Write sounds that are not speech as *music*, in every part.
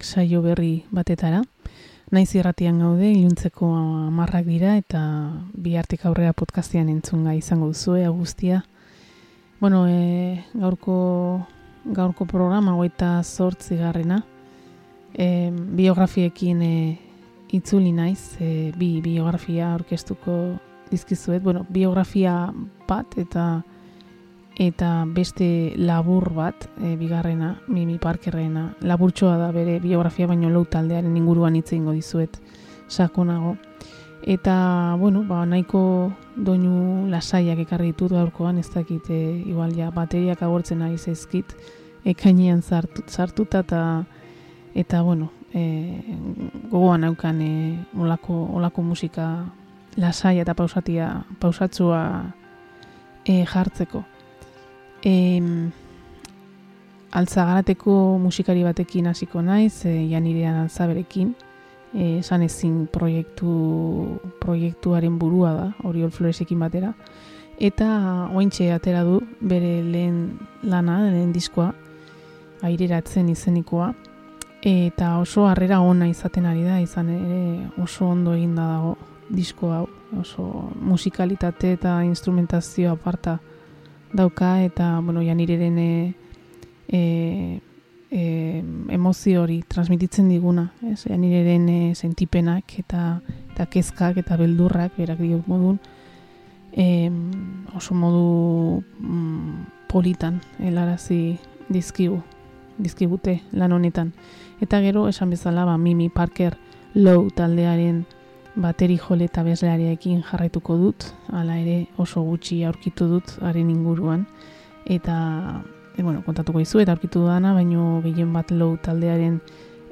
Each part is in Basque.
Hemengonak saio berri batetara. Naiz irratian gaude, iluntzeko amarrak dira eta bi hartik aurrera podcastian entzunga izango duzue guztia. Bueno, e, gaurko, gaurko programa goita zortzi garrena. E, biografiekin e, itzuli naiz, e, bi biografia orkestuko dizkizuet. Bueno, biografia bat eta eta beste labur bat, e, bigarrena, Mimi Parkerrena, laburtsoa da bere biografia baino lau taldearen inguruan hitz eingo dizuet sakonago. Eta, bueno, ba, nahiko doinu lasaiak ekarri ditut gaurkoan, ez dakit, e, igual ja, bateriak agortzen ari zaizkit, ekainean sartu, sartuta eta, eta, bueno, e, gogoan aukan e, olako, olako musika lasai eta pausatia, pausatzua e, jartzeko. E, altzagarateko musikari batekin hasiko naiz, e, janirean altzaberekin, e, esan ezin proiektu, proiektuaren burua da, Oriol Floresekin batera, eta ointxe atera du bere lehen lana, lehen diskoa, aireratzen izenikoa, eta oso harrera ona izaten ari da, izan ere oso ondo eginda dago disko hau, oso musikalitate eta instrumentazio aparta, dauka eta bueno, ja nireren e, e, emozio hori transmititzen diguna, ez? Ja nireren e, sentipenak eta eta kezkak eta beldurrak berak dio modun e, oso modu mm, politan helarazi dizkigu dizkigute lan honetan. Eta gero esan bezala ba Mimi Parker Low taldearen bateri jole eta bezlearekin jarraituko dut, hala ere oso gutxi aurkitu dut haren inguruan, eta e, bueno, kontatuko izu eta aurkitu dana, baino gehien bat low taldearen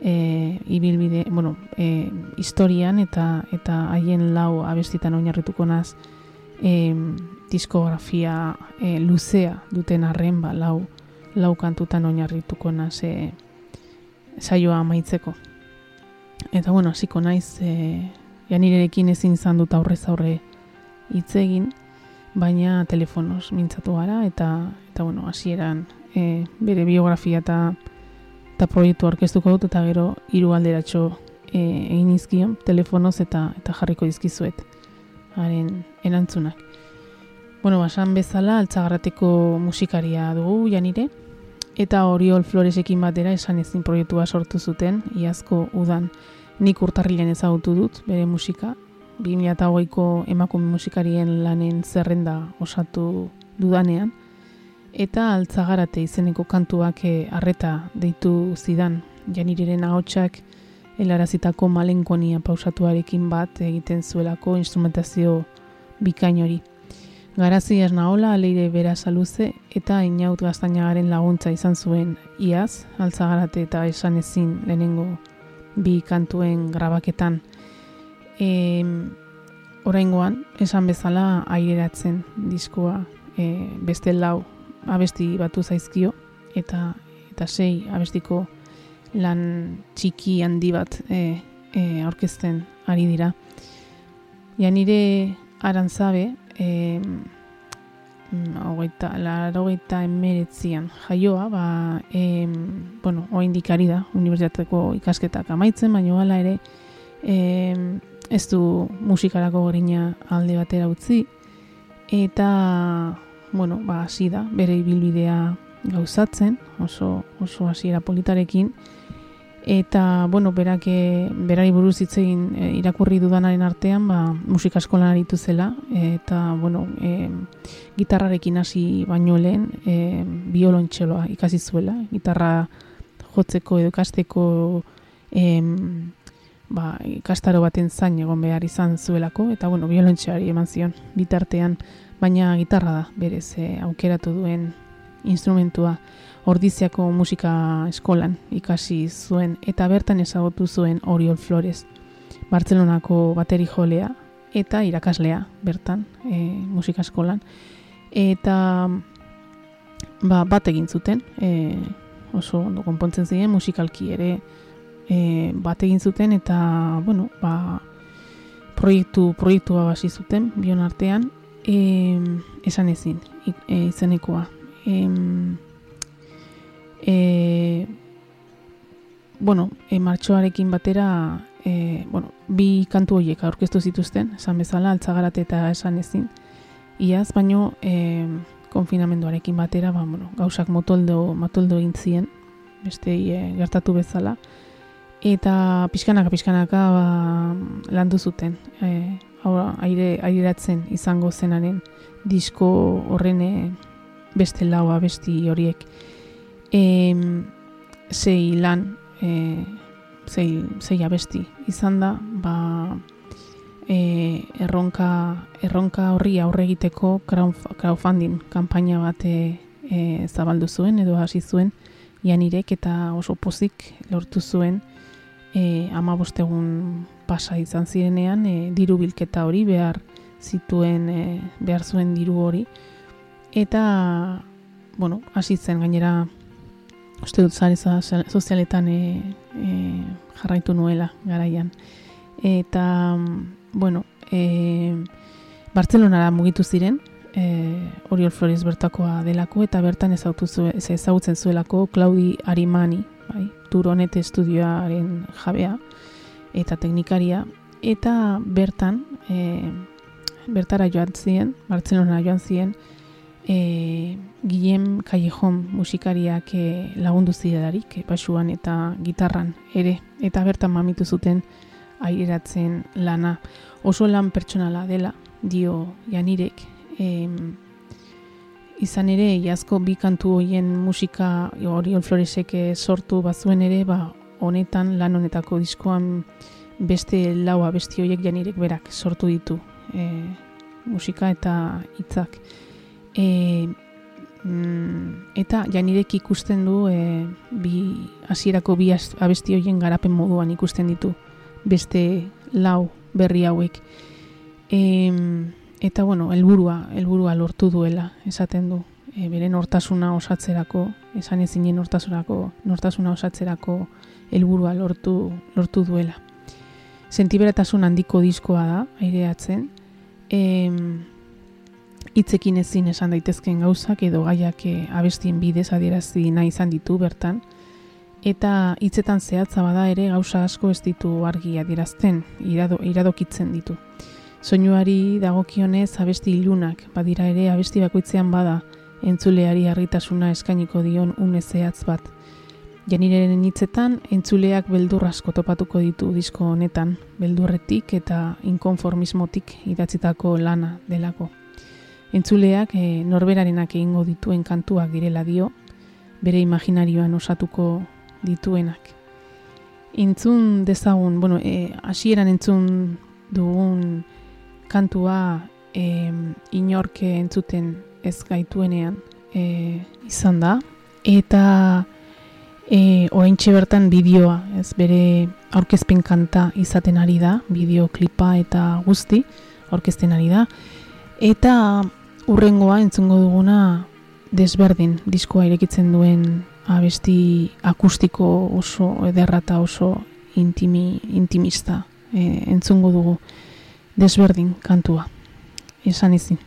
e, ibilbide, bueno, e, historian eta eta haien lau abestitan oinarrituko naz e, diskografia e, luzea duten arren, ba, lau, lau kantutan oinarrituko naz e, saioa amaitzeko. Eta bueno, hasiko naiz e, ja nirerekin ezin izan dut aurrez aurre hitz egin, baina telefonos mintzatu gara eta eta bueno, hasieran e, bere biografia eta eta proiektu aurkeztuko dut eta gero hiru alderatxo e, egin izkion telefonoz eta eta jarriko dizkizuet haren erantzunak. Bueno, basan bezala altzagarrateko musikaria dugu janire eta Oriol Floresekin batera esan ezin proiektua sortu zuten iazko udan nik urtarrilen ezagutu dut bere musika. 2008ko emakume musikarien lanen zerrenda osatu dudanean. Eta altzagarate izeneko kantuak eh, arreta deitu zidan. Janiriren ahotsak helarazitako malenkonia pausatuarekin bat egiten zuelako instrumentazio bikain hori. Garazi esnaola aleire bera saluze eta inaut gaztainagaren laguntza izan zuen iaz, altzagarate eta esan ezin lehenengo bi kantuen grabaketan. E, Oraingoan, esan bezala aireratzen diskoa e, beste lau abesti batu zaizkio eta eta sei abestiko lan txiki handi bat e, e, aurkezten ari dira. Ja nire arantzabe, e, hogeita, larogeita emeretzian jaioa, ba, e, bueno, oa indikari da, unibertsitateko ikasketak amaitzen, baina hala ere, e, ez du musikarako gorina alde batera utzi, eta, bueno, ba, hasi da, bere ibilbidea gauzatzen, oso, oso hasiera politarekin, eta bueno, berak e, berari buruz hitz egin e, irakurri dudanaren artean, ba musika eskolan aritu zela. Eta bueno, e, gitarrarekin hasi baino lehen, e, biolontxeloa ikasi zuela, gitarra jotzeko edo ikasteko e, ba, ikastaro baten zain egon behar izan zuelako. Eta bueno, biolontxeari eman zion bitartean, baina gitarra da berez e, aukeratu duen instrumentua ordiziako musika eskolan ikasi zuen eta bertan ezagutu zuen Oriol Flores, Bartzelonako bateri jolea eta irakaslea bertan e, musika eskolan. Eta ba, bat egin zuten, e, oso ondo konpontzen ziren musikalki ere e, bat egin zuten eta bueno, ba, proiektu, proiektua hasi zuten bion artean e, esan ezin e, izenekoa. E, e, bueno, e, martxoarekin batera, e, bueno, bi kantu horiek aurkeztu zituzten, esan bezala, altzagarat eta esan ezin. Iaz, baino, e, konfinamenduarekin batera, ba, bueno, gauzak motoldo, motoldo intzien, beste e, gertatu bezala. Eta pixkanaka, pixkanaka ba, landu zuten. E, aire, aireratzen izango zenaren disko horren beste laua besti horiek. E, zei lan, e, zei, zei abesti izan da, ba, e, erronka, erronka horri aurre egiteko crowdfunding kanpaina bat e, zabaldu zuen edo hasi zuen janirek eta oso pozik lortu zuen e, ama bostegun pasa izan zirenean e, diru bilketa hori behar zituen e, behar zuen diru hori eta bueno, hasi zen gainera uste dut zare sozialetan e, e, jarraitu nuela garaian. Eta bueno e, Bartzelonara mugitu ziren e, Oriol Flores bertakoa delako eta bertan ezagutzen zuelako Claudi Arimani bai, Turonet estudioaren jabea eta teknikaria. Eta bertan e, bertara joan ziren, Bartzelona joan ziren e, Guillem Callejon musikariak e, lagundu zidadarik, e, basuan eta gitarran ere, eta bertan mamitu zuten aireratzen lana. Oso lan pertsonala dela, dio Janirek, e, izan ere, iazko bi kantu hoien musika Oriol Floresek sortu bazuen ere, ba, honetan, lan honetako diskoan beste laua besti hoiek Janirek berak sortu ditu e, musika eta hitzak. E, mm, eta Janirek ikusten du e, bi hasierako bi abesti hoien garapen moduan ikusten ditu beste lau berri hauek. E, eta bueno, helburua, helburua lortu duela, esaten du. E, bere nortasuna osatzerako, esan ezinen nortasunako, nortasuna osatzerako helburua lortu, lortu duela. Sentiberatasun handiko diskoa da, aireatzen. E, itzekin ezin esan daitezken gauzak edo gaiak e, abestien bidez adierazi nahi izan ditu bertan. Eta hitzetan zehatza bada ere gauza asko ez ditu argi adierazten, irado, iradokitzen ditu. Soinuari dagokionez abesti ilunak, badira ere abesti bakoitzean bada, entzuleari harritasuna eskainiko dion une zehatz bat. Janireren hitzetan, entzuleak beldur asko topatuko ditu disko honetan, beldurretik eta inkonformismotik idatzitako lana delako. Entzuleak e, norberarenak egingo dituen kantuak direla dio, bere imaginarioan osatuko dituenak. Intzun dezagun, bueno, e, asieran entzun dugun kantua e, inorke entzuten ez gaituenean e, izan da. Eta e, oraintxe bertan bideoa, ez bere aurkezpen kanta izaten ari da, bideoklipa eta guzti aurkezten ari da. Eta urrengoa entzungo duguna desberdin diskoa irekitzen duen abesti akustiko oso ederra eta oso intimi, intimista e, entzungo dugu desberdin kantua. Esan izin.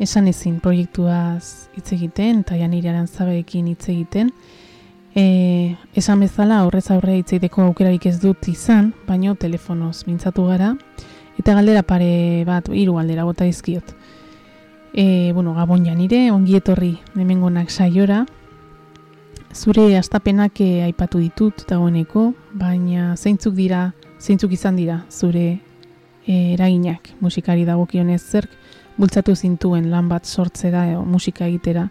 Esan ezin proiektuaz hitz egiten eta janiriaren zabeekin hitz egiten. E, esan bezala horrez aurre hitz egiteko aukerarik ez dut izan, baino telefonoz mintzatu gara eta galdera pare bat hiru galdera bota dizkiot. E, bueno, gabon janire, ongi etorri hemengonak saiora. Zure astapenak e, aipatu ditut dagoeneko, baina zeintzuk dira, zeintzuk izan dira zure e, eraginak musikari dagokionez zerk bultzatu zintuen lan bat sortzera edo musika egitera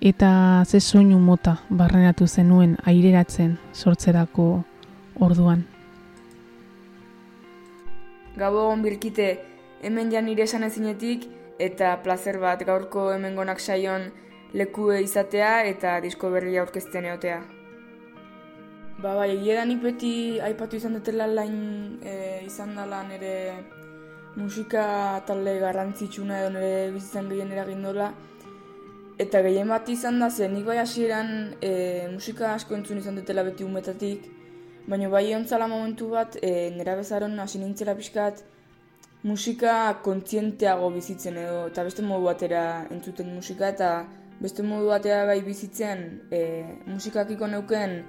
eta ze soinu mota barrenatu zenuen aireratzen sortzerako orduan. Gabon birkite hemen ja nire esan ezinetik eta placer bat gaurko hemengonak saion lekue izatea eta disko berria aurkezten eotea. Ba, bai, egia beti aipatu izan dutela lain e, izan dela nire musika talde garrantzitsuna edo nire bizitzan gehien eragin dola. Eta gehien bat izan da, zen nik bai hasieran e, musika asko entzun izan dutela beti umetatik, baina bai ontzala momentu bat, e, nera bezaron hasi nintzela pixkat, musika kontzienteago bizitzen edo, eta beste modu batera entzuten musika, eta beste modu batera bai bizitzen e, musikakiko neuken,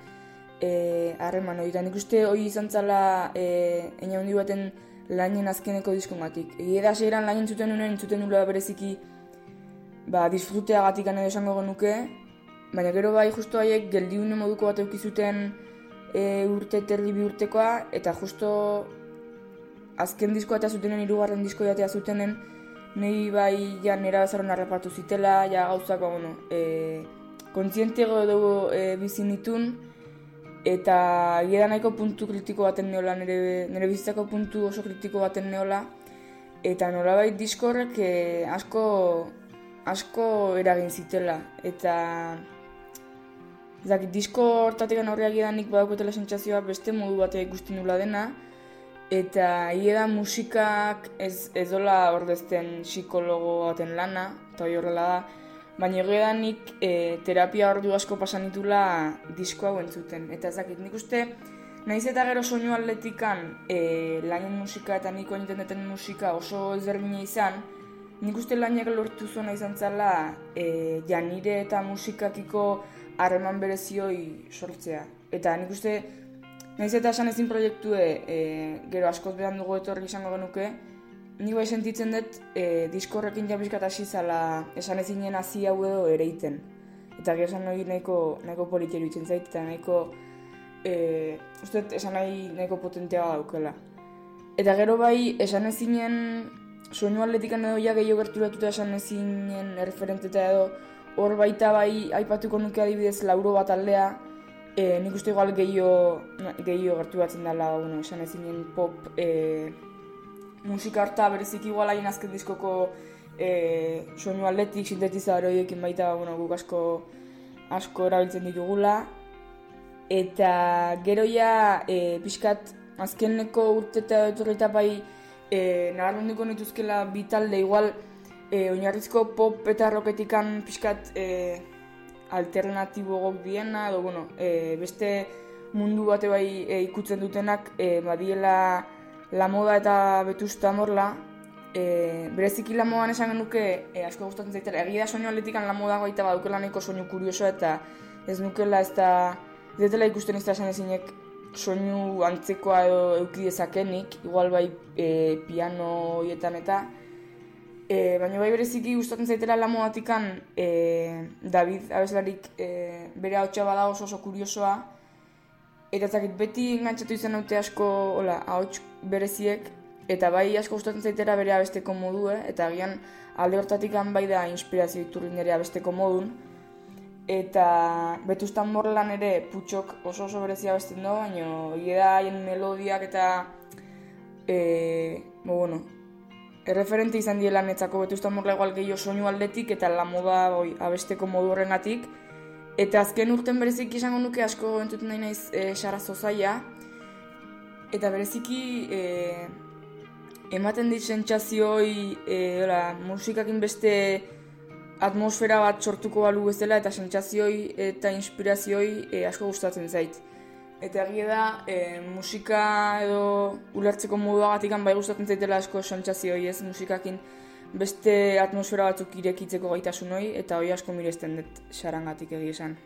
e, harreman hori. Nik uste hori izan zala e, hundi baten lainen azkeneko diskongatik. Egi da seiran lainen zuten unen, entzuten nula bereziki ba, disfrutea gatik edo esango genuke, baina gero bai justo haiek geldiune moduko bat eukizuten e, urte terdi bi urtekoa, eta justo azken diskoa eta zutenen, irugarren disko jatea zutenen, nahi bai ja nera bezaron arrapatu zitela, ja gauzak, ba, bueno, e, kontzientego dugu e, bizinitun, eta gira nahiko puntu kritiko baten neola, nire, nire bizitzako puntu oso kritiko baten neola, eta nolabait diskorrek eh, asko, asko eragin zitela, eta Zaki, disko hortatik aurreak edanik badakotela sentsazioa beste modu batea ikusten nula dena, eta hieda musikak ez, ez dola ordezten psikologo baten lana, eta hori horrela da, Baina egia nik e, terapia ordu asko pasan ditula disko hau entzuten. Eta ezakit, nik uste, nahiz eta gero soinu atletikan e, lainen musika eta niko egiten duten musika oso ezberdina izan, nik uste lainak lortu zuena izan zala e, janire eta musikakiko harreman berezioi sortzea. Eta nik uste, nahiz eta esan ezin proiektue e, gero askoz behan dugu etorri izango genuke, Ni bai sentitzen dut e, diskorrekin jabizkat hasi zala esan ezinen hasi hau edo ere iten. Eta gero esan nahi nahiko, nahiko politxeru itzen zait, eta nahiko, e, uste esan nahi nahiko potentea daukela. Eta gero bai esan ezinen soinu atletikan edo ja gehiago gerturatuta esan ezinen erreferenteta edo hor baita bai aipatuko nuke adibidez lauro bat aldea, e, nik uste igual gehiago, gehiago gerturatzen dela, bueno, esan ezinen pop, e, musika harta berezik igual hain azken diskoko e, soinu atletik, sintetizador horiekin baita bueno, guk asko, asko erabiltzen ditugula. Eta gero ja, e, pixkat, azkeneko urte eta etorrita bai, e, nabarmendiko nituzkela bitalde igual, e, oinarrizko pop eta roketikan pixkat e, alternatibo gok diena, edo, bueno, e, beste mundu bate bai e, ikutzen dutenak, e, badiela la moda eta betusta morla, e, bereziki la modan esan genuke, e, asko gustatzen zaitera, egia da soinu atletikan la moda goita badukela nahiko soinu kurioso eta ez nukela ez da, ez dela ikusten ez da ezinek soinu antzekoa edo eukidezakenik, igual bai e, piano hoietan eta, E, baina bai bereziki gustatzen zaitela la modatikan e, David abeslarik e, bere hautsa bada oso oso kuriosoa eta zakit beti engantzatu izan dute asko hola, hauts bereziek eta bai asko gustatzen zaitera bere abesteko modu eh? eta agian alde hortatik bai da inspirazio iturri nire abesteko modun eta betuztan morlan ere putxok oso oso berezia abesten do baina da haien melodiak eta e, bo, bueno, erreferente izan diela netzako betuzta morla igual gehiago soinu aldetik eta la moda oi, abesteko modu horrengatik. Eta azken urten bereziki izango nuke asko entzuten nahi naiz e, xara zozaia. Eta bereziki e, ematen dit sentsazioi e, musikakin beste atmosfera bat sortuko balu bezala eta sentsazioi eta inspirazioi e, asko gustatzen zait. Eta egia da, e, musika edo ulertzeko moduagatik bai gustatzen zaitela asko santxazio hori ez musikakin beste atmosfera batzuk irekitzeko gaitasun hori eta hori asko miresten dut sarangatik egia esan.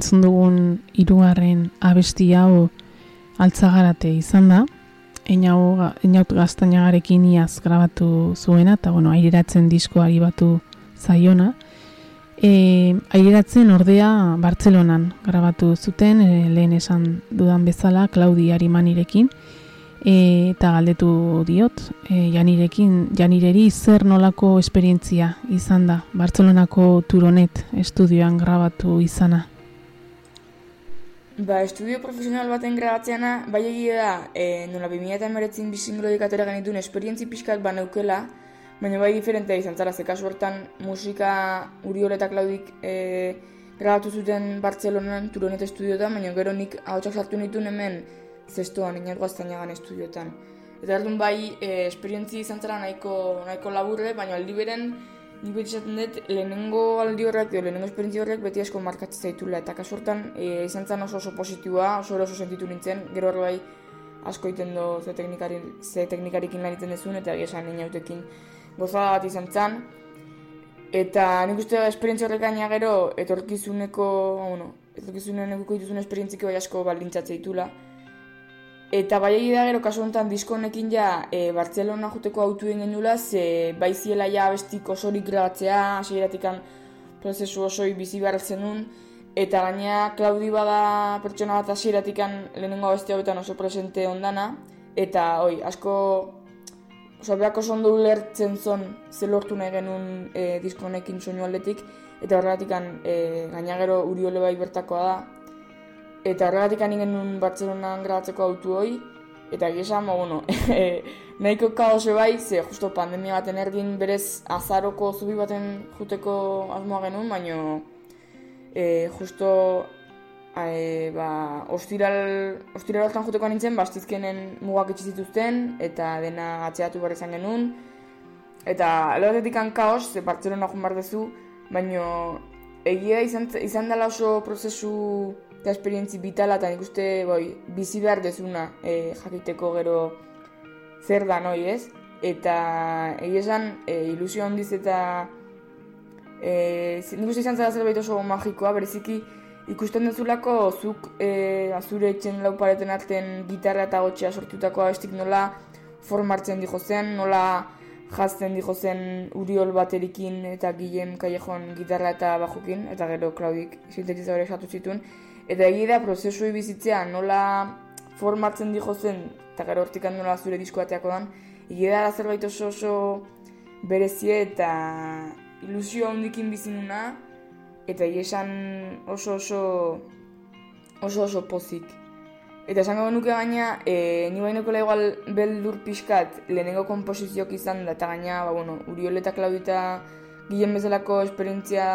Entzun dugun irugarren abesti hau altzagarate izan da. Einaut gaztainagarekin iaz grabatu zuena, eta bueno, aireratzen diskoari batu zaiona. E, aireratzen ordea Bartzelonan grabatu zuten, e, lehen esan dudan bezala, Claudi Arimanirekin. E, eta galdetu diot, e, janirekin, janireri zer nolako esperientzia izan da, Bartzelonako Turonet estudioan grabatu izana. Ba, estudio profesional baten grabatzeana, bai egia da, e, nola 2000 eta atera genituen esperientzi pixkat ba neukela, baina bai diferentea izan zara, ze kasu hortan musika Uriol eta Klaudik e, grabatu zuten Bartzelonan, Turonet estudioetan, baina gero nik ahotsak sartu nituen hemen zestoan, inat guaztainagan estudioetan. Eta erdun bai, e, esperientzi izan zara nahiko, nahiko laburre, baina aldi beren nik beti esaten dut, lehenengo aldi horrek, lehenengo esperientzia horrek beti asko markatzen zaitula, eta kasortan e, izan zen oso oso positiua, oso oso sentitu nintzen, gero horre bai asko iten do ze, teknikari, ze teknikarikin lan iten dezun, eta esan inautekin gozada bat izan zen. Eta nik uste esperientzia horrek gaina gero, etorkizuneko, bueno, etorkizuneko dituzun esperientziko bai asko baldintzatzea ditula. Eta bai da gero kasu honetan disko honekin ja e, Bartzelona joteko autu egin genula, ze bai ziela ja bestik osorik grabatzea, hasieratik prozesu osoi bizi behar zenun, eta gaina Claudi bada pertsona bat hasieratik lehenengo abesti hauetan oso presente ondana, eta oi, asko oso behak oso ondo ulertzen zon ze lortu nahi genuen e, disko honekin soinu aldetik, eta horregatik e, gaina gero Uriole bai bertakoa da, Eta horregatik ani genuen Bartzelonan grabatzeko autu hoi, eta gisa, ma, bueno, *laughs* e, nahiko kaose bai, ze justo pandemia baten erdin berez azaroko zubi baten juteko asmoa genuen, baina e, justo e, ba, ostiral, ostiral juteko nintzen, bastizkenen mugak itxizituzten, eta dena atxeatu behar izan genuen. Eta alotetik kaos, ze Bartzelona joan behar dezu, baina egia izan, izan dela oso prozesu eta esperientzi bitala eta nik uste boi, bizi behar dezuna e, jakiteko gero zer da noi ez? Eta egia esan e, ilusio handiz eta e, nik uste izan zara zerbait oso magikoa bereziki ikusten dezulako zuk e, azure etxen laupareten arten gitarra eta gotxea sortutakoa estik nola formartzen dijo zen, nola jazten dijo zen Uriol baterikin eta Guillem Callejon gitarra eta bajukin, eta gero Claudik sintetizadore esatu zituen, Eta egia da prozesu bizitzea nola formatzen dijo zen, eta gero hortik nola zure diskoateako dan, egia da zerbait oso oso berezie eta ilusio handikin bizinuna, eta esan oso oso oso oso pozik. Eta esan gau nuke gaina, e, ni bainoko igual beldur pixkat lehenengo komposizioak izan da, eta gaina, ba, bueno, Uriol eta Claudita gilen bezalako esperientzia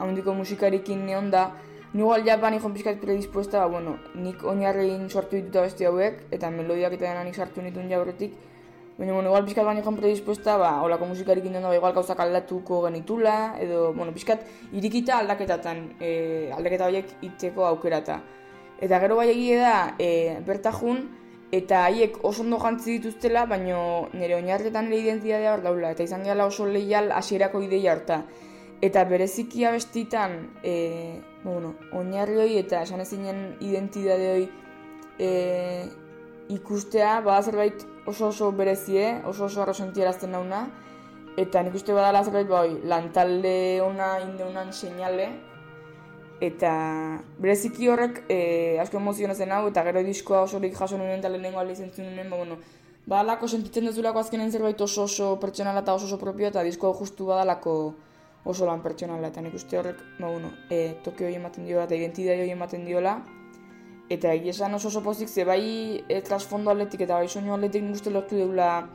handiko musikarikin neon da, Nigual ja bani joan pizkat predispuesta, bueno, nik oinarrein sortu dituta beste hauek, eta melodiak eta denanik sartu nituen jaurretik. Baina, bueno, igual pizkat bani joan predispuesta, ba, holako musikarik indena, ba, igual gauzak aldatuko genitula, edo, bueno, pizkat irikita aldaketatan, e, aldaketa horiek itzeko aukerata. Eta gero bai egie da, e, bertajun, eta haiek oso ondo jantzi dituztela, baina nire oinarretan nire identitatea hor daula, eta izan gehala oso lehial hasierako ideia harta. Eta bereziki abestitan, e, bueno, oinarri hori eta esan ezinen identitate hori e, ikustea, bada zerbait oso oso berezie, oso oso arro sentierazten nauna, eta nik uste badala zerbait bai, lantalde ona indeunan seinale, eta bereziki horrek e, asko emozionazen hau, eta gero diskoa oso horik jaso nuen eta lehenengo alde zentzun nuen, ba, bueno, badalako sentitzen duzulako azkenen zerbait oso oso pertsonala eta oso oso propio, eta diskoa justu badalako oso lan pertsonala eta nik uste horrek, ba, bueno, e, toke hori ematen diola eta identitate hori ematen diola eta egia esan oso oso pozik ze bai e, trasfondo atletik eta bai soinu atletik nik uste lortu deula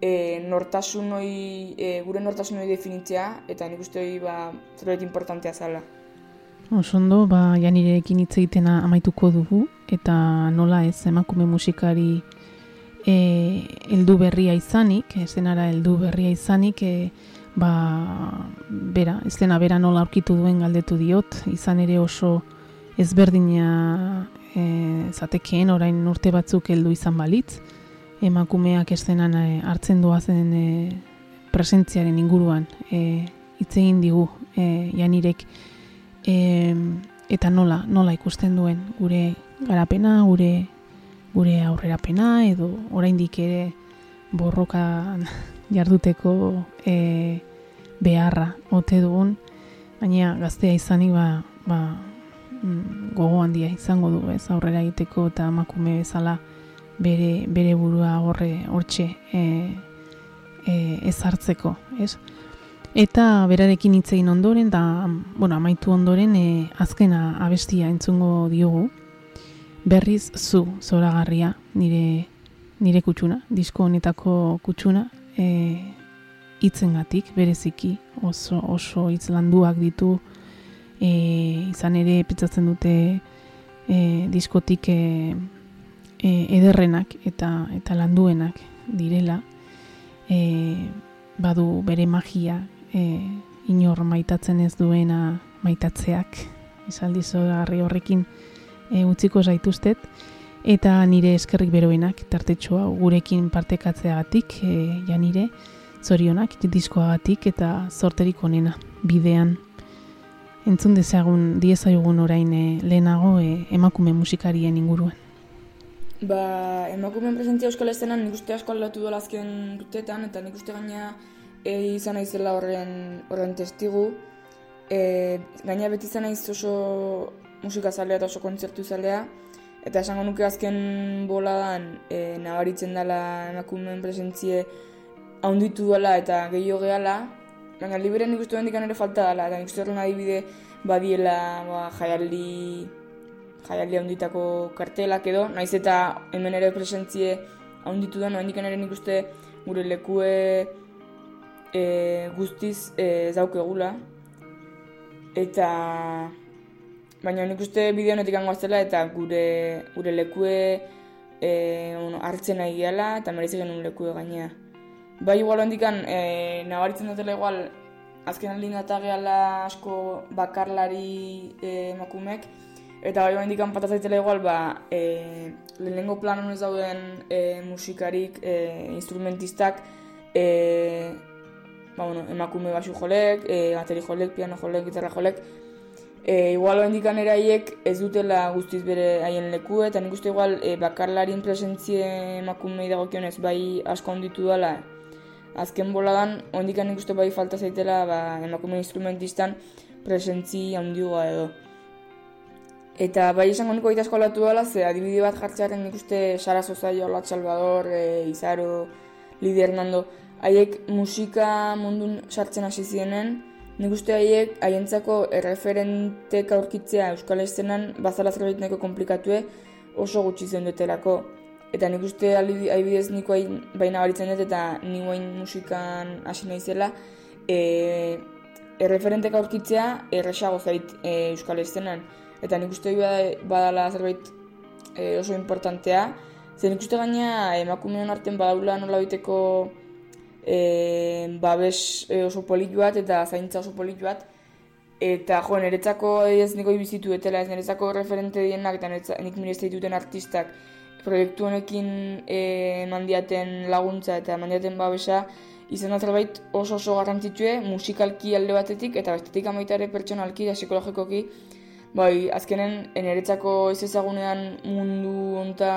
e, nortasun hori, e, gure nortasun hori definitzea eta nik uste hori ba, zerbait importantea zala. Oso ondo, ba, janirekin hitz egitena amaituko dugu eta nola ez emakume musikari e, eldu berria izanik, esenara heldu berria izanik, e, ba, bera, ez dena bera nola aurkitu duen galdetu diot, izan ere oso ezberdina e, zatekeen orain urte batzuk heldu izan balitz, emakumeak eszenan e, hartzen duazen e, presentziaren inguruan e, hitz egin digu e, janirek. E, eta nola, nola ikusten duen? Gure garapena, gure gure aurrerapena edo oraindik ere borrokan jarduteko e, beharra ote dugun, baina gaztea izanik ba, ba, mm, gogo handia izango du ez aurrera egiteko eta emakume bezala bere, bere burua horre hortxe e, e, ezartzeko, ez? Eta berarekin hitz egin ondoren da, bueno, amaitu ondoren e, azkena abestia entzungo diogu. Berriz zu zoragarria nire nire kutsuna, disko honetako kutsuna, e, itzengatik bereziki oso oso hitz landuak ditu. E, izan ere pitzatzen dute e, diskotik e, e, ederrenak eta eta landuenak direla. E, badu bere magia e, inor maitatzen ez duena maitatzeak, izaldi zogarri horrekin e, utziko zaituztet, eta nire eskerrik beroenak, tartetxoa, gurekin partekatzeagatik, e, ja nire, zorionak, diskoagatik eta zorterik onena, bidean. Entzun dezagun, diezaigun orain e, lehenago e, emakume musikarien inguruan. Ba, emakumeen presentzia euskal estenan nik uste asko aldatu duela azken dutetan, eta nik uste gaina e, izan naizela horren, horren testigu. E, gaina beti izan naiz oso musika zalea eta oso kontzertu zalea, eta esango nuke azken boladan e, nabaritzen dela emakumeen presentzie haunditu dela eta gehiago gehala, baina liberen nik uste ere falta dela, eta nik uste adibide badiela ba, jaialdi jaialdi handitako kartelak edo, naiz eta hemen ere presentzie handitu da, noa ere nik uste gure lekue e, guztiz e, ez daukegula. Eta baina nik uste bideo netik angoaztela eta gure, gure lekue e, bueno, hartzen nahi gehala eta merezi genuen lekue gainea. Bai igual handikan e, nabaritzen dutela igual azken aldin eta asko bakarlari e, emakumek, Eta bai bain dikan patazaitela igual, ba, e, lehenengo planon ez dauden e, musikarik, e, instrumentistak, e, ba, bueno, emakume basu jolek, e, bateri jolek, piano jolek, gitarra jolek, e, igual dikan eraiek ez dutela guztiz bere haien leku, eta nik uste igual e, bakarlarin presentzie emakumei dagokionez bai asko onditu dela, azken boladan, ondikan nik uste bai falta zaitela ba, emakume instrumentistan presentzi handiua edo. Eta bai esango niko asko alatu dela, ze adibide bat jartzearen nik uste Sara Sozaio, Olat Salvador, e, Izaro, Lidia Hernando, haiek musika mundun sartzen hasi zienen, nik uste haiek haientzako erreferentek aurkitzea Euskal Estenan bazala zerbait nahiko komplikatue oso gutxi zen dutelako. Eta nik uste adibidez niko baina baritzen dut eta nioain musikan hasi naizela, e, erreferentek aurkitzea erresago zait e, Euskal Estenan eta nik uste badala zerbait e, oso importantea. Zer nik uste gaina emakumean arten badaula nola biteko e, babes e, oso polit bat eta zaintza oso polit bat. Eta jo, niretzako ez niko ibizitu etela, ez niretzako referente dienak eta nik mirezte dituten artistak proiektu honekin e, mandiaten laguntza eta mandiaten babesa izan zerbait oso oso garrantzitsue musikalki alde batetik eta bestetik amaitare pertsonalki da psikologikoki bai, azkenen, eneretzako ez ezagunean mundu onta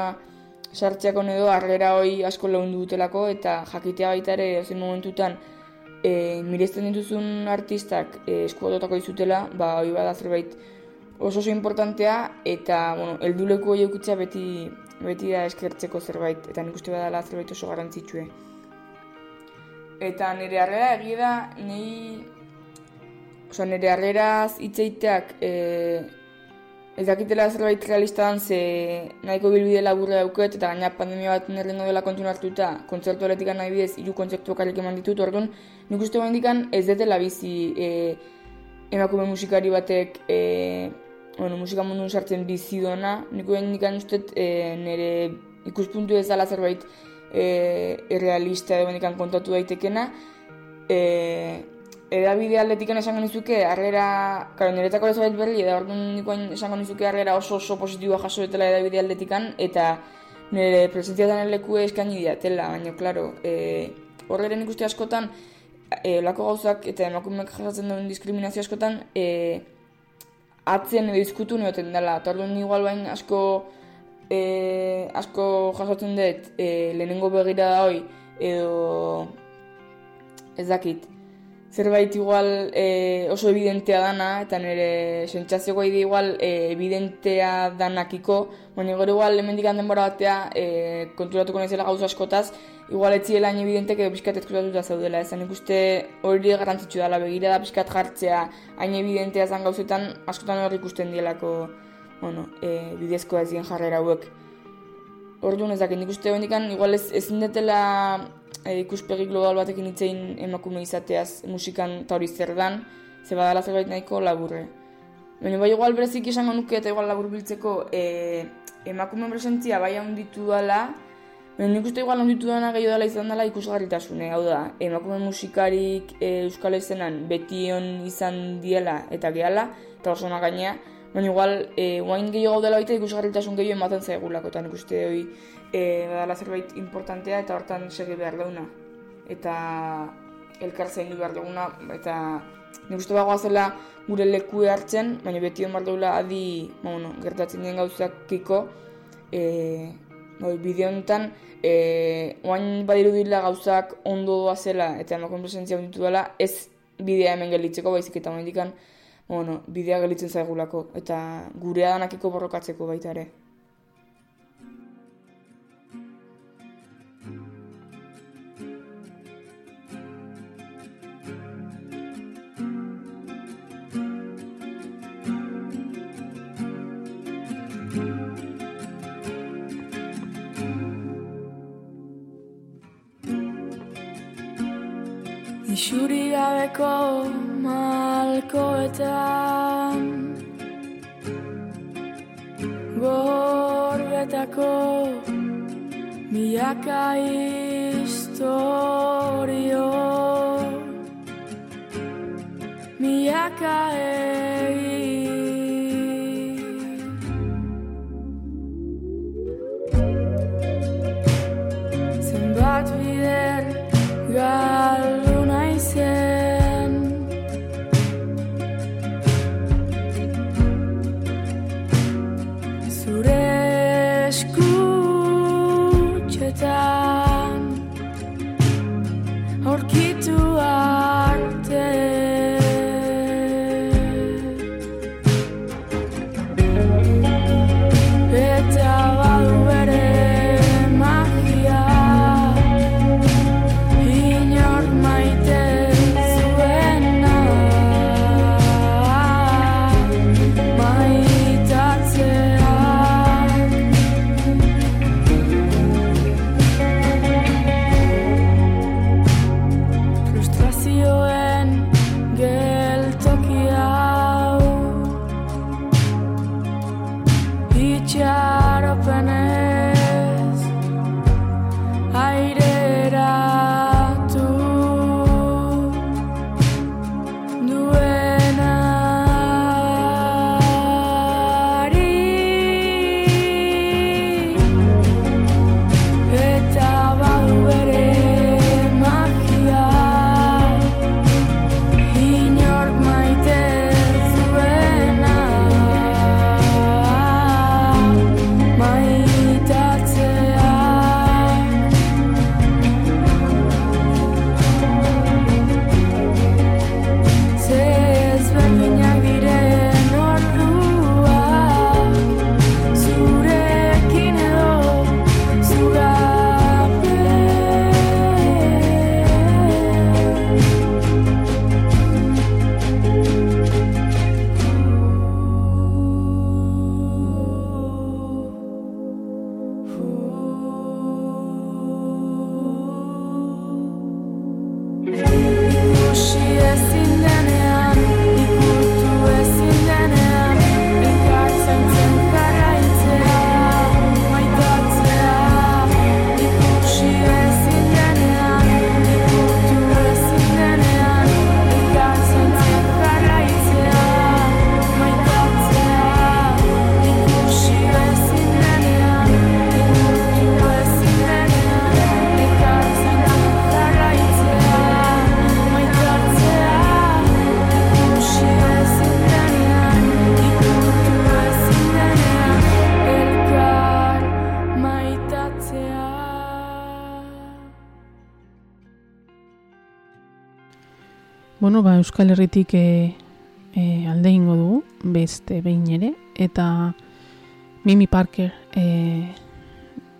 sartzeako edo argera hoi asko lehundu dutelako, eta jakitea baita ere, ozen momentutan, e, mirezten dituzun artistak e, eskuatotako izutela, ba, hoi bada zerbait oso oso importantea, eta, bueno, elduleku hori eukitza beti, beti da eskertzeko zerbait, eta nik uste badala zerbait oso garantzitsue. Eta nire arrera egia da, nahi Osa, nire harreraz itzeiteak e, ez dakitela zerbait realista dan ze nahiko bilbide laburra dauket eta gaina pandemia bat nirrengo dela kontu hartuta kontzertu aletik nahi bidez iru kontzertu akarrik eman ditut, orduan nik uste guen dikan ez detela bizi e, emakume musikari batek e, bueno, musika mundu sartzen bizi duena, nik guen dikan uste e, nire ikuspuntu ez dela zerbait e, realista edo kontatu daitekena, e, edabide aldetik esango nizuke, arrera, karo, niretako ez berri, eta orduan nikoen esango nizuke arrera oso oso positiboa jaso etela edabide aldetik eta nire presentzia den leku eskaini diatela, baina, klaro, e, horrela nik uste askotan, e, lako gauzak eta emakumeak jasatzen duen diskriminazio askotan, e, atzen edo izkutu neoten dela, eta orduan igual bain asko, e, asko jasotzen dut, e, lehenengo begira da hoi, edo ez dakit, zerbait igual e, oso evidentea dana, eta nire sentsazio gai igual e, evidentea danakiko, baina gero igual hemendik handen bora batea e, konturatuko naizela gauza askotaz, igual etziela hain evidentek edo pixkat ezkutatuta zaudela, ezan ikuste hori garrantzitsu dela, begira da pixkat jartzea hain evidentea zan gauzetan, askotan hori ikusten dielako bueno, e, bidezkoa ez jarrera hauek. Orduan ez dakit, nik uste igual ez, ezin detela e, ikuspegi global batekin itzein emakume izateaz musikan eta hori zer dan, ze badala zerbait nahiko laburre. Baina bai igual berezik izango nuke eta igual labur biltzeko e, emakume presentzia bai handitu dala, Baina nik uste igual onditu dena gehiago dela izan dela ikusgarritasune, hau da, emakume musikarik e, euskal esenan beti on izan diela eta gehala, eta oso gainea, baina igual, e, guain gehiago dela baita ikusgarritasun gehiago ematen zaigulako, eta nik uste hori e, badala zerbait importantea eta hortan segi behar dauna. Eta elkar zain behar duguna, eta nik uste bagoa zela gure leku hartzen, baina beti on behar dugula adi, ba, bueno, gertatzen dien gauzak kiko, e, Bai, bideo honetan, e, oain badiru dila gauzak ondo doa zela eta emakon presentzia honditu dela, ez bidea hemen gelitzeko, baizik eta momendikan, bueno, bidea gelitzen zaigulako, eta gurea danakiko borrokatzeko baita ere. Isuri gabeko malkoetan. Gorbetako milaka historio. Milaka egi ba, Euskal Herritik e, e, alde ingo dugu, beste behin ere, eta Mimi Parker e,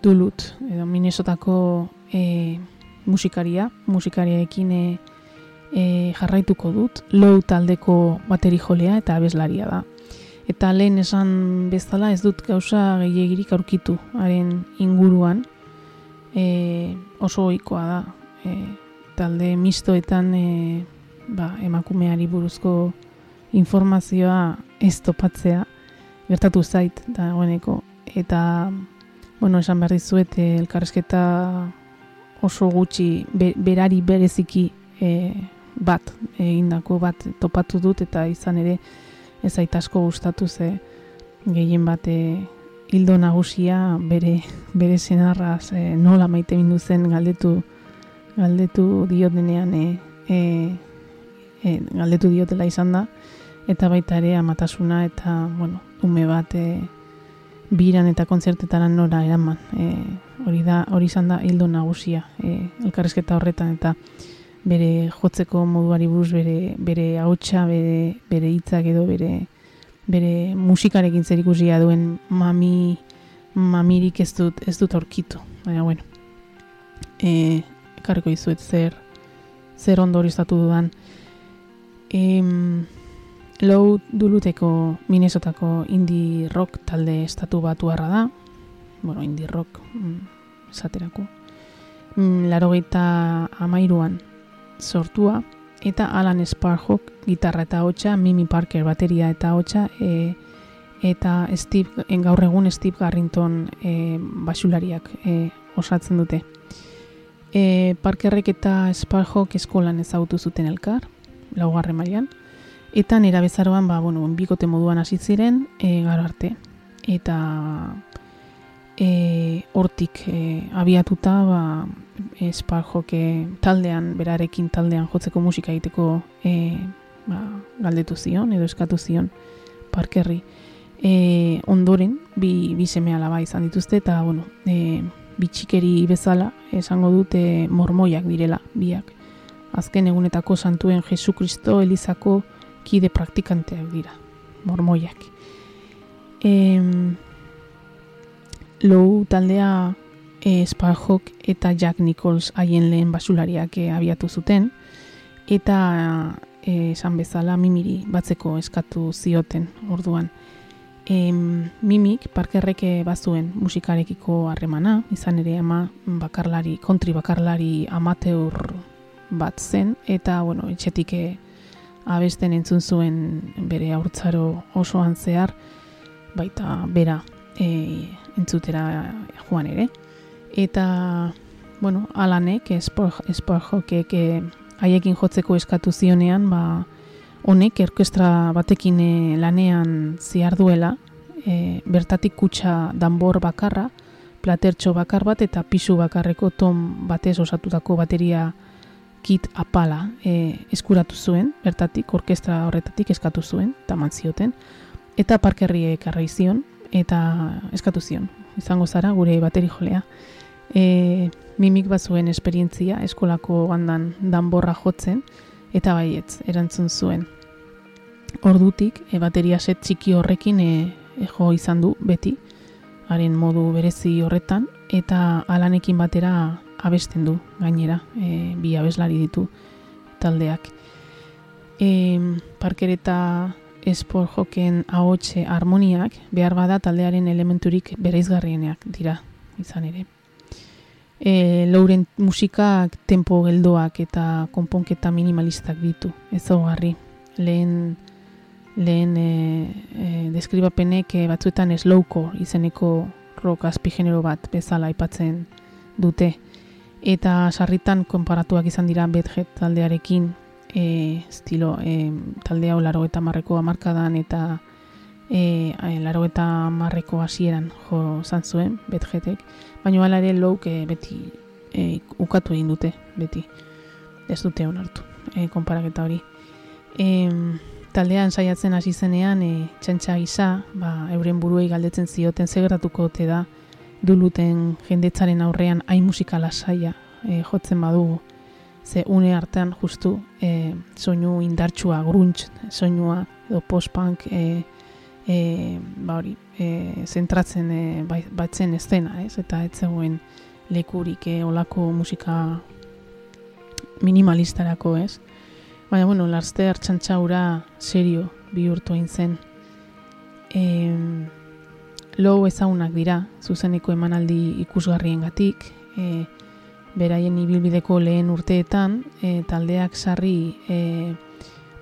Dulut, edo Minnesotako e, musikaria, musikariarekin e, e, jarraituko dut, low taldeko bateri jolea eta abeslaria da. Eta lehen esan bezala ez dut gauza gehiagirik aurkitu haren inguruan, e, oso ohikoa da. E, talde mistoetan e, ba, emakumeari buruzko informazioa ez topatzea gertatu zait dagoeneko. Eta bueno, esan behar dizuet, eh, elkarrezketa oso gutxi be, berari bereziki eh, bat egindako bat topatu dut eta izan ere ez asko gustatu ze gehien bat eh, hildo nagusia bere bere senarraz eh, nola maite zen galdetu galdetu diotenean e, e, e, galdetu diotela izan da eta baita ere amatasuna eta bueno, ume bat e, biran eta kontzertetara nora eraman. E, hori da hori izan da hildo nagusia e, elkarrezketa horretan eta bere jotzeko moduari buruz bere bere ahotsa, bere bere hitzak edo bere bere musikarekin zerikusia duen mami mamirik ez dut ez dut aurkitu. Baina bueno. Eh, ekarriko dizuet zer zer ondorioztatu dudan. Em, Low duluteko Minnesotako indie rock talde estatu batuarra da. Bueno, indie rock mm, esaterako. Mm, Larogeita amairuan sortua. Eta Alan Sparhawk gitarra eta hotxa, Mimi Parker bateria eta hotxa, e, eta Steve, gaur egun Steve Garrington e, basulariak e, osatzen dute. E, Parkerrek eta Sparhawk eskolan ezagutu zuten elkar, laugarren mailan, eta nera bezaroan, ba, bueno, bikote moduan hasi ziren, e, garo arte. Eta e, hortik e, abiatuta, ba, e, Sparhawk e, taldean, berarekin taldean jotzeko musika egiteko e, ba, galdetu zion, edo eskatu zion Parkerri. E, ondoren, bi, bi seme alaba izan dituzte, eta, bueno, e, bitxikeri bezala, esango dute mormoiak direla, biak. Azken egunetako santuen Jesu Kristo Elizako kide praktikanteak dira, mormoiak. Em, Lou taldea e, Sparhawk eta Jack Nichols haien lehen basulariak e, abiatu zuten, eta e, esan bezala mimiri batzeko eskatu zioten orduan. Em, mimik parkerreke bazuen musikarekiko harremana, izan ere ama bakarlari, kontri bakarlari amateur bat zen, eta bueno, etxetik e, abesten entzun zuen bere haurtzaro osoan zehar, baita bera e, entzutera joan ere. Eta, bueno, alanek, esporjokek e, haiekin jotzeko eskatu zionean, ba, honek orkestra batekin lanean ziar duela, e, bertatik kutsa danbor bakarra, platertxo bakar bat eta pisu bakarreko ton batez osatutako bateria kit apala e, eskuratu zuen, bertatik orkestra horretatik eskatu zuen, eta zioten, eta parkerriek arraizion, eta eskatu zion, izango zara gure bateri jolea. E, mimik bazuen esperientzia eskolako bandan danborra jotzen, eta baietz, erantzun zuen. Ordutik, e, bateria set txiki horrekin e, e, jo izan du beti, haren modu berezi horretan, eta alanekin batera abesten du gainera, e, bi abeslari ditu taldeak. E, parker eta espor joken ahotxe harmoniak behar bada taldearen elementurik bereizgarrienak dira izan ere. E, Lauren musikak tempo geldoak eta konponketa minimalistak ditu, ez garri. Lehen, lehen e, e, deskribapenek e, batzuetan slowko izeneko rock azpigenero bat bezala aipatzen dute. Eta sarritan konparatuak izan dira Bedhead taldearekin e, estilo e, talde hau laro eta marreko amarkadan eta e, laro eta marreko hasieran jo zan zuen, betjetek, baina hala ere louk e, beti e, ukatu egin dute, beti ez dute onartu, e, konparaketa hori. E, taldean saiatzen hasi zenean, e, txantxa gisa, ba, euren buruei galdetzen zioten zegertatuko ote da, duluten jendetzaren aurrean hain musikala saia e, jotzen badugu, ze une artean justu e, soinu indartsua, grunge, soinua edo post-punk e, e, ba hori, e, zentratzen e, batzen estena, ez? Eta ez zegoen lekurik e, olako musika minimalistarako, ez? Baina, bueno, larzte hartxantxaura serio bihurtu egin zen. E, Low ezagunak dira, zuzeneko emanaldi ikusgarrien gatik, e, beraien ibilbideko lehen urteetan, e, taldeak sarri e,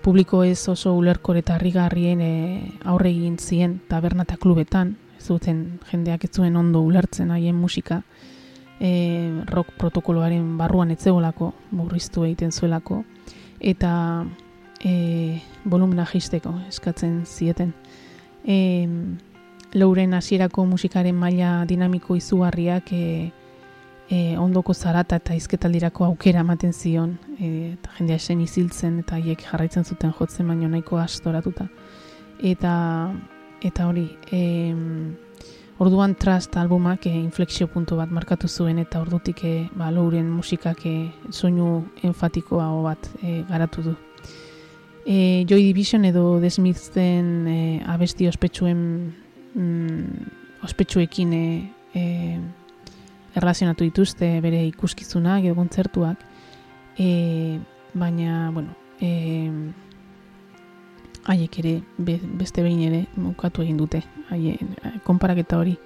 publiko ez oso ulerkor eta harrigarrien e, aurre egin zien taberna eta klubetan, zuten jendeak ez zuen ondo ulertzen haien musika, e, rock protokoloaren barruan etzeolako, murriztu egiten zuelako, eta e, volumena jisteko eskatzen zieten. E, Lauren hasierako musikaren maila dinamiko izugarriak e, e, ondoko zarata eta izketaldirako aukera ematen zion, e, eta jendea esen iziltzen eta hiek jarraitzen zuten jotzen baino nahiko astoratuta. Eta, eta hori, e, orduan Trust albumak e, inflexio puntu bat markatu zuen eta ordutik e, ba, Lauren musikak e, soinu enfatikoa bat e, garatu du. E, Joy Division edo The Smithen e, abesti ospetsuen mm, ospetsuekin e, e, erlazionatu dituzte bere ikuskizunak edo kontzertuak. E, baina bueno e, haiek ere be, beste behin ere mukatu egin dute haien konparaketa hori.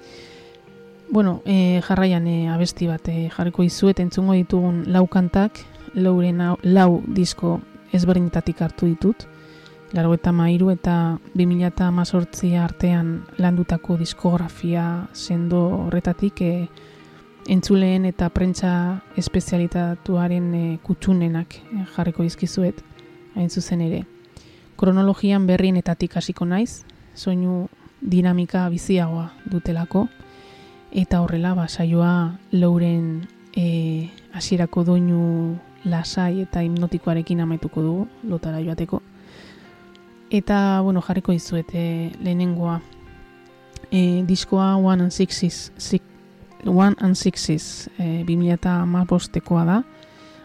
Bueno e, jarraian e, abesti bat e, jarriko dizuet entzungo ditugun lau kantak lauren lau disko ezberdinetatik hartu ditut Laro eta mairu eta 2018 artean landutako diskografia sendo horretatik e, entzuleen eta prentza espezialitatuaren e, kutsunenak e, jarriko dizkizuet hain zuzen ere. Kronologian berrienetatik hasiko naiz, soinu dinamika biziagoa dutelako, eta horrela ba, saioa lauren e, hasierako doinu lasai eta hipnotikoarekin amaituko dugu, lotara joateko. Eta, bueno, jarriko dizuet e, lehenengoa. E, diskoa One and Sixes, six, One and Sixes e, 2008koa da.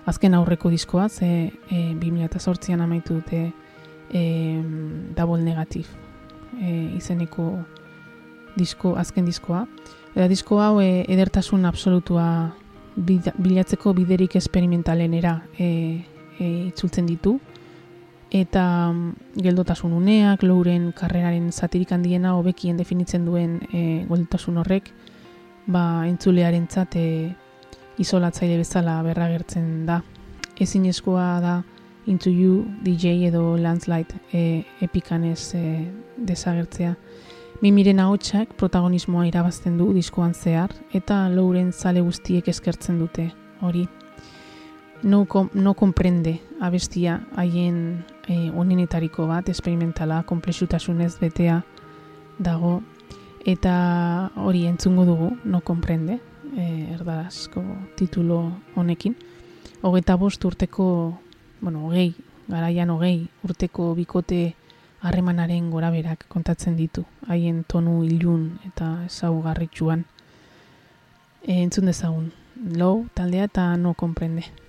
Azken aurreko diskoa, ze e, 2008an amaitu dute e, double negatif e, izeneko disko, azken diskoa. Eta disko hau e, edertasun absolutua bilatzeko biderik esperimentalenera e, e, itzultzen ditu eta mm, geldotasun uneak, lauren karreraren zatirik handiena hobekien definitzen duen e, geldotasun horrek, ba, entzulearen zate isolatzaile bezala berragertzen da. Ezin eskoa da Into You, DJ edo Landslide e, epikanez e, desagertzea. Mimiren ahotsak protagonismoa irabazten du diskoan zehar, eta lauren zale guztiek eskertzen dute, hori. No, no comprende abestia haien e, onenetariko bat, esperimentala, komplexutasunez betea dago, eta hori entzungo dugu, no comprende, e, erdarazko titulo honekin. Hogeita bost urteko, bueno, hogei, garaian hogei urteko bikote harremanaren goraberak kontatzen ditu, haien tonu ilun eta ezaugarritxuan. E, entzun dezagun, low taldea eta no comprende.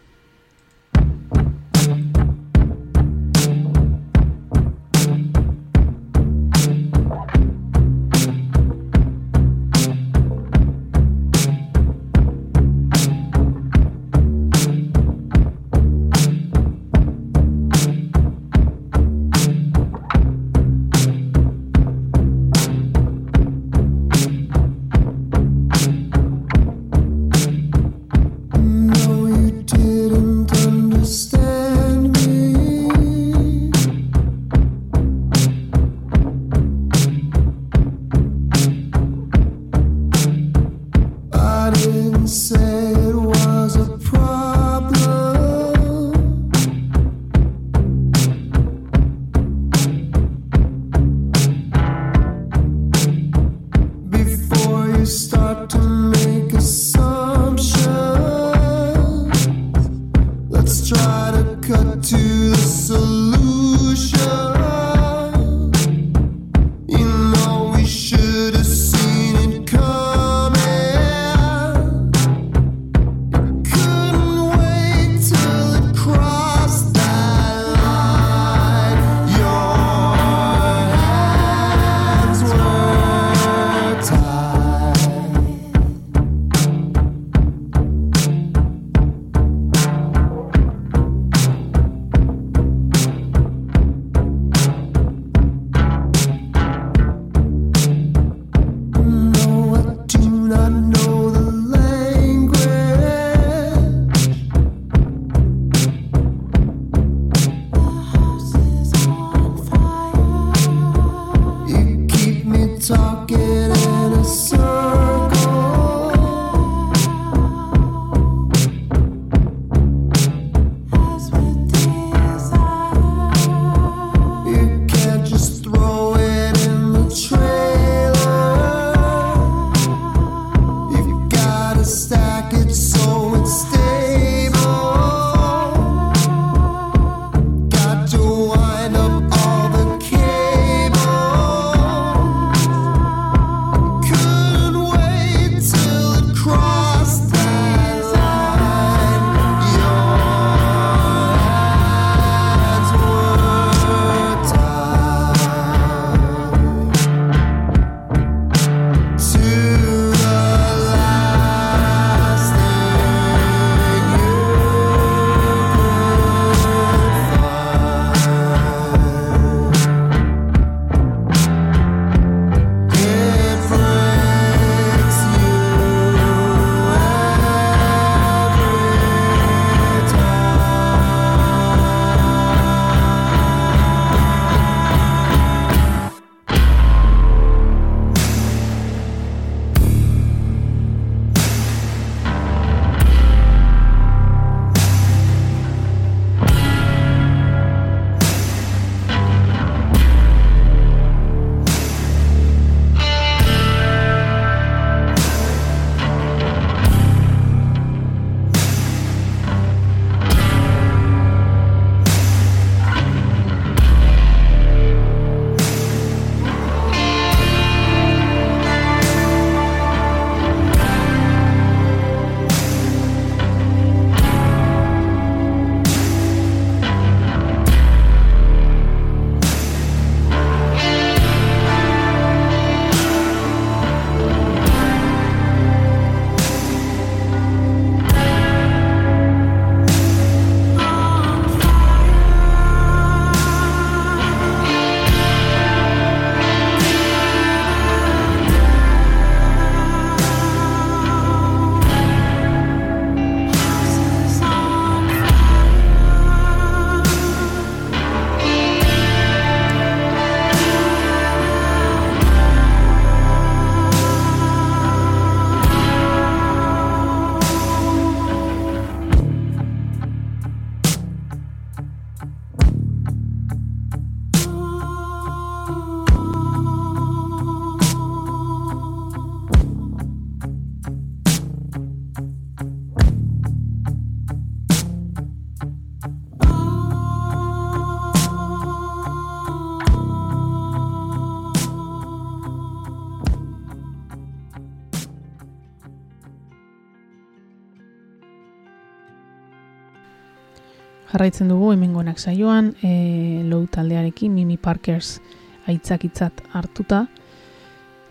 Jarraitzen dugu hemengonak saioan, e, low taldearekin, Mimi Parkers aitzakitzat hartuta.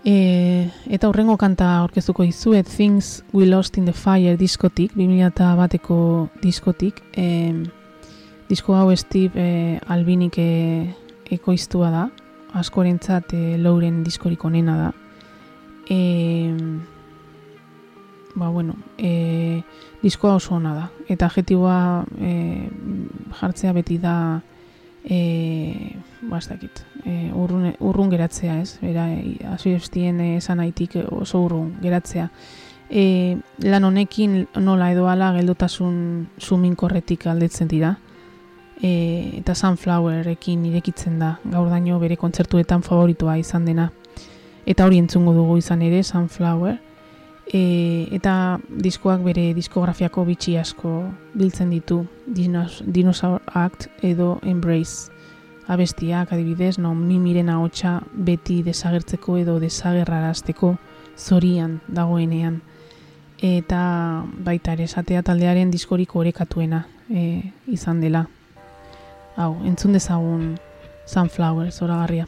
E, eta horrengo kanta aurkeztuko dizuet Things We Lost in the Fire diskotik, 2000 bateko diskotik. E, disko hau Steve e, Albinik e, ekoiztua da, askorentzat e, Lauren diskorik onena da. E, ba, bueno, e, diskoa oso ona da. Eta adjetiboa e, jartzea beti da e, ba, ez dakit, e, urrun, urrun geratzea, ez? Era, azirestien esan haitik oso urrun geratzea. E, lan honekin nola edo ala geldotasun suminkorretik aldetzen dira. E, eta Sunflowerekin irekitzen da, gaur daño bere kontzertuetan favoritua izan dena. Eta hori entzungo dugu izan ere, Sunflower. E, eta diskoak bere diskografiako bitxi asko biltzen ditu Dinos, Dinosaur Act edo Embrace abestiak adibidez, non mimiren ahotsa beti desagertzeko edo desagerrarazteko zorian dagoenean. Eta baita ere esatea taldearen diskorik orekatuena e, izan dela. Hau, entzun dezagun Sunflower, zoragarria.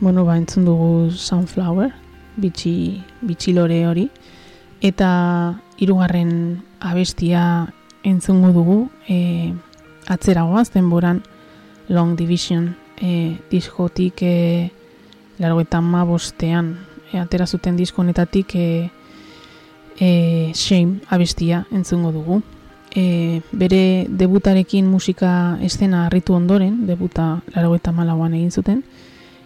Bueno, ba, entzun dugu Sunflower, bitxi, bitxi lore hori. Eta hirugarren abestia entzungo dugu, e, atzeragoaz, denboran Long Division e, diskotik e, largo eta ma bostean e, atera zuten disko honetatik e, e, Shame abestia entzungo dugu. E, bere debutarekin musika estena harritu ondoren, debuta largo eta malauan egin zuten,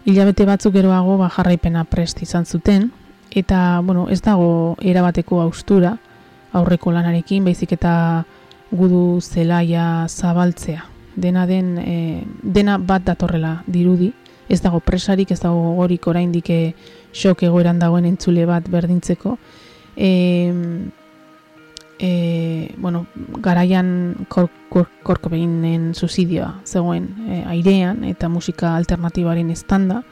hilabete batzuk geroago ba, jarraipena prest izan zuten, eta bueno, ez dago erabateko austura aurreko lanarekin, baizik eta gudu zelaia zabaltzea. Dena den, e, dena bat datorrela dirudi, ez dago presarik, ez dago gorik oraindik e, xok egoeran dagoen entzule bat berdintzeko. E, e, bueno, garaian kor, kor, korkobeinen suizidioa zegoen e, airean eta musika alternatibaren estanda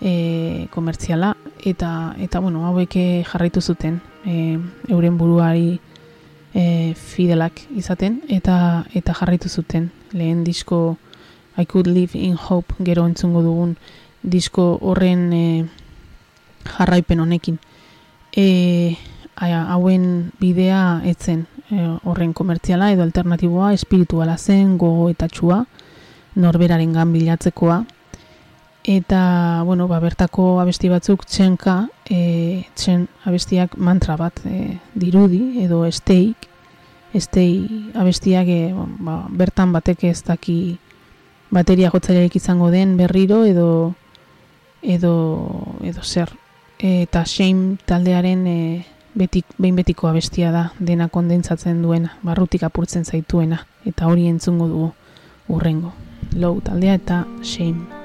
e, komertziala eta eta bueno, hauek jarraitu zuten e, euren buruari e, fidelak izaten eta eta jarraitu zuten. Lehen disko I could live in hope gero entzungo dugun disko horren e, jarraipen honekin. E, hauen bidea etzen e, horren komertziala edo alternatiboa espirituala zen gogo eta txua norberaren gan bilatzekoa. Eta bueno, ba, bertako abesti batzuk txenka e, txen abestiak mantra bat e, dirudi edo esteik estei abestiak e, ba, bertan batek ez daki bateria jotzailerik izango den berriro edo edo edo zer. Eta shame taldearen e, betik, behin betiko abestia da dena kondentsatzen duena, barrutik apurtzen zaituena eta hori entzungo dugu urrengo low taldea eta shame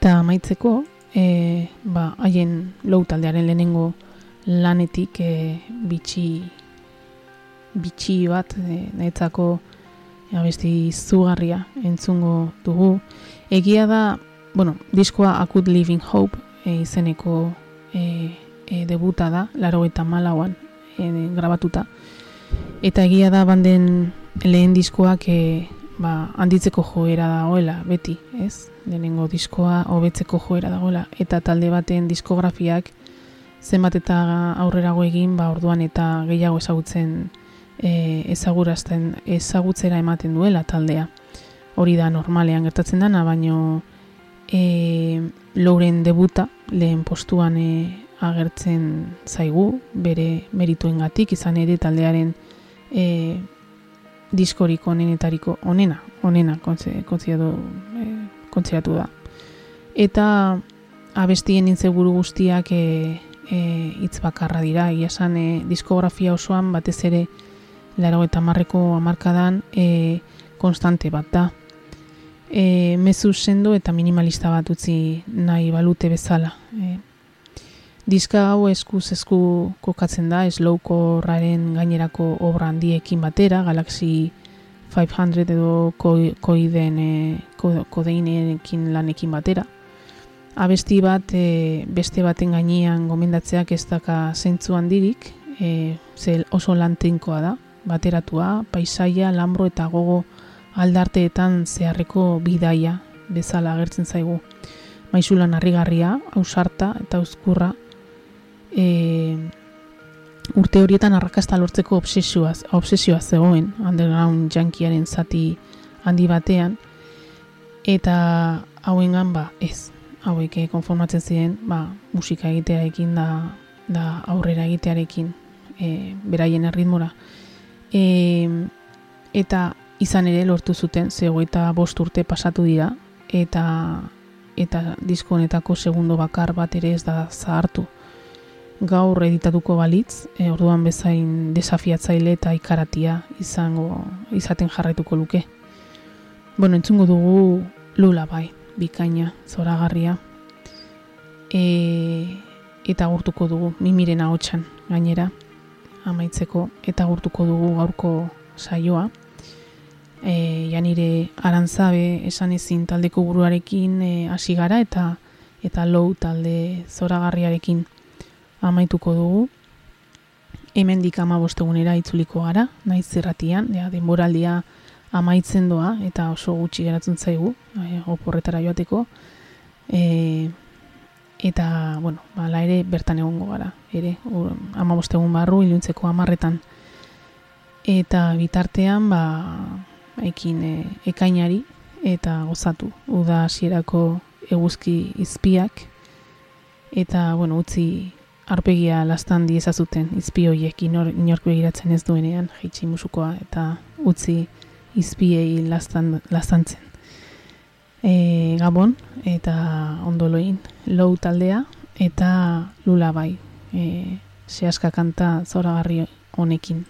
Eta amaitzeko, e, ba, haien low taldearen lehenengo lanetik e, bitxi, bitxi bat, e, netzako abesti izugarria entzungo dugu. Egia da, bueno, diskoa Akut Living Hope e, izeneko e, e, debuta da, laro eta malauan e, grabatuta. Eta egia da banden lehen diskoak e, ba, handitzeko joera dagoela, beti, ez? Lehenengo diskoa hobetzeko joera dagoela. Eta talde baten diskografiak zenbat eta aurrerago egin, ba, orduan eta gehiago ezagutzen e, ezagurazten, ezagutzera ematen duela taldea. Hori da normalean gertatzen dana, baino e, Lauren debuta lehen postuan e, agertzen zaigu, bere merituengatik izan ere taldearen e, diskorik onenetariko onena, onena kontze- kontziatu, e, da. Eta abestien intzeguru guztiak e, e, hitz bakarra dira, egia esan e, diskografia osoan batez ere laro eta marreko amarkadan e, konstante bat da. E, mezu sendo eta minimalista bat utzi nahi balute bezala. E, diska hau eskuz esku kokatzen da, eslowkorraren gainerako obra handiekin batera, Galaxy 500 edo koi- koiden, e, ko- kodeinekin lanekin batera. Abesti bat e, beste baten gainean gomendatzeak ez daka zentzu handirik, e, ze oso lantinkoa da, bateratua, paisaia, lambro eta gogo aldarteetan zeharreko bidaia bezala agertzen zaigu. Maisulan harrigarria, ausarta eta uzkurra, e, urte horietan arrakasta lortzeko obsesioa, obsesioa zegoen underground jankiaren zati handi batean, eta hauengan ba ez, hauek eh, konformatzen ziren ba, musika egitearekin da, da aurrera egitearekin e, beraien erritmora. E, eta izan ere lortu zuten, zego eta bost urte pasatu dira, eta eta disko honetako segundo bakar bat ere ez da zahartu. Gaur editatuko balitz, e, orduan bezain desafiatzaile eta ikaratia izango izaten jarraituko luke. Bueno, entzungo dugu lula bai, bikaina, zoragarria. E, eta gurtuko dugu, mimiren ahotsan gainera, amaitzeko, eta gurtuko dugu gaurko saioa. E, janire arantzabe esan ezin taldeko buruarekin e, hasi gara eta eta low talde zoragarriarekin amaituko dugu. Hemendik ama bostegunera itzuliko gara, naiz zerratian, ja, denboraldia amaitzen doa eta oso gutxi geratzen zaigu, e, oporretara joateko. E, eta, bueno, bala ere bertan egongo gara, ere, ur, ama bostegun barru, iluntzeko amarretan. Eta bitartean, ba, ekin e, ekainari eta gozatu. Uda hasierako eguzki izpiak eta bueno, utzi arpegia lastan diezazuten izpi horiek inor, inork begiratzen ez duenean jaitsi musukoa eta utzi izpiei lastan, lastantzen. E, Gabon eta ondoloin low taldea eta lula bai e, sehaska kanta zoragarri honekin.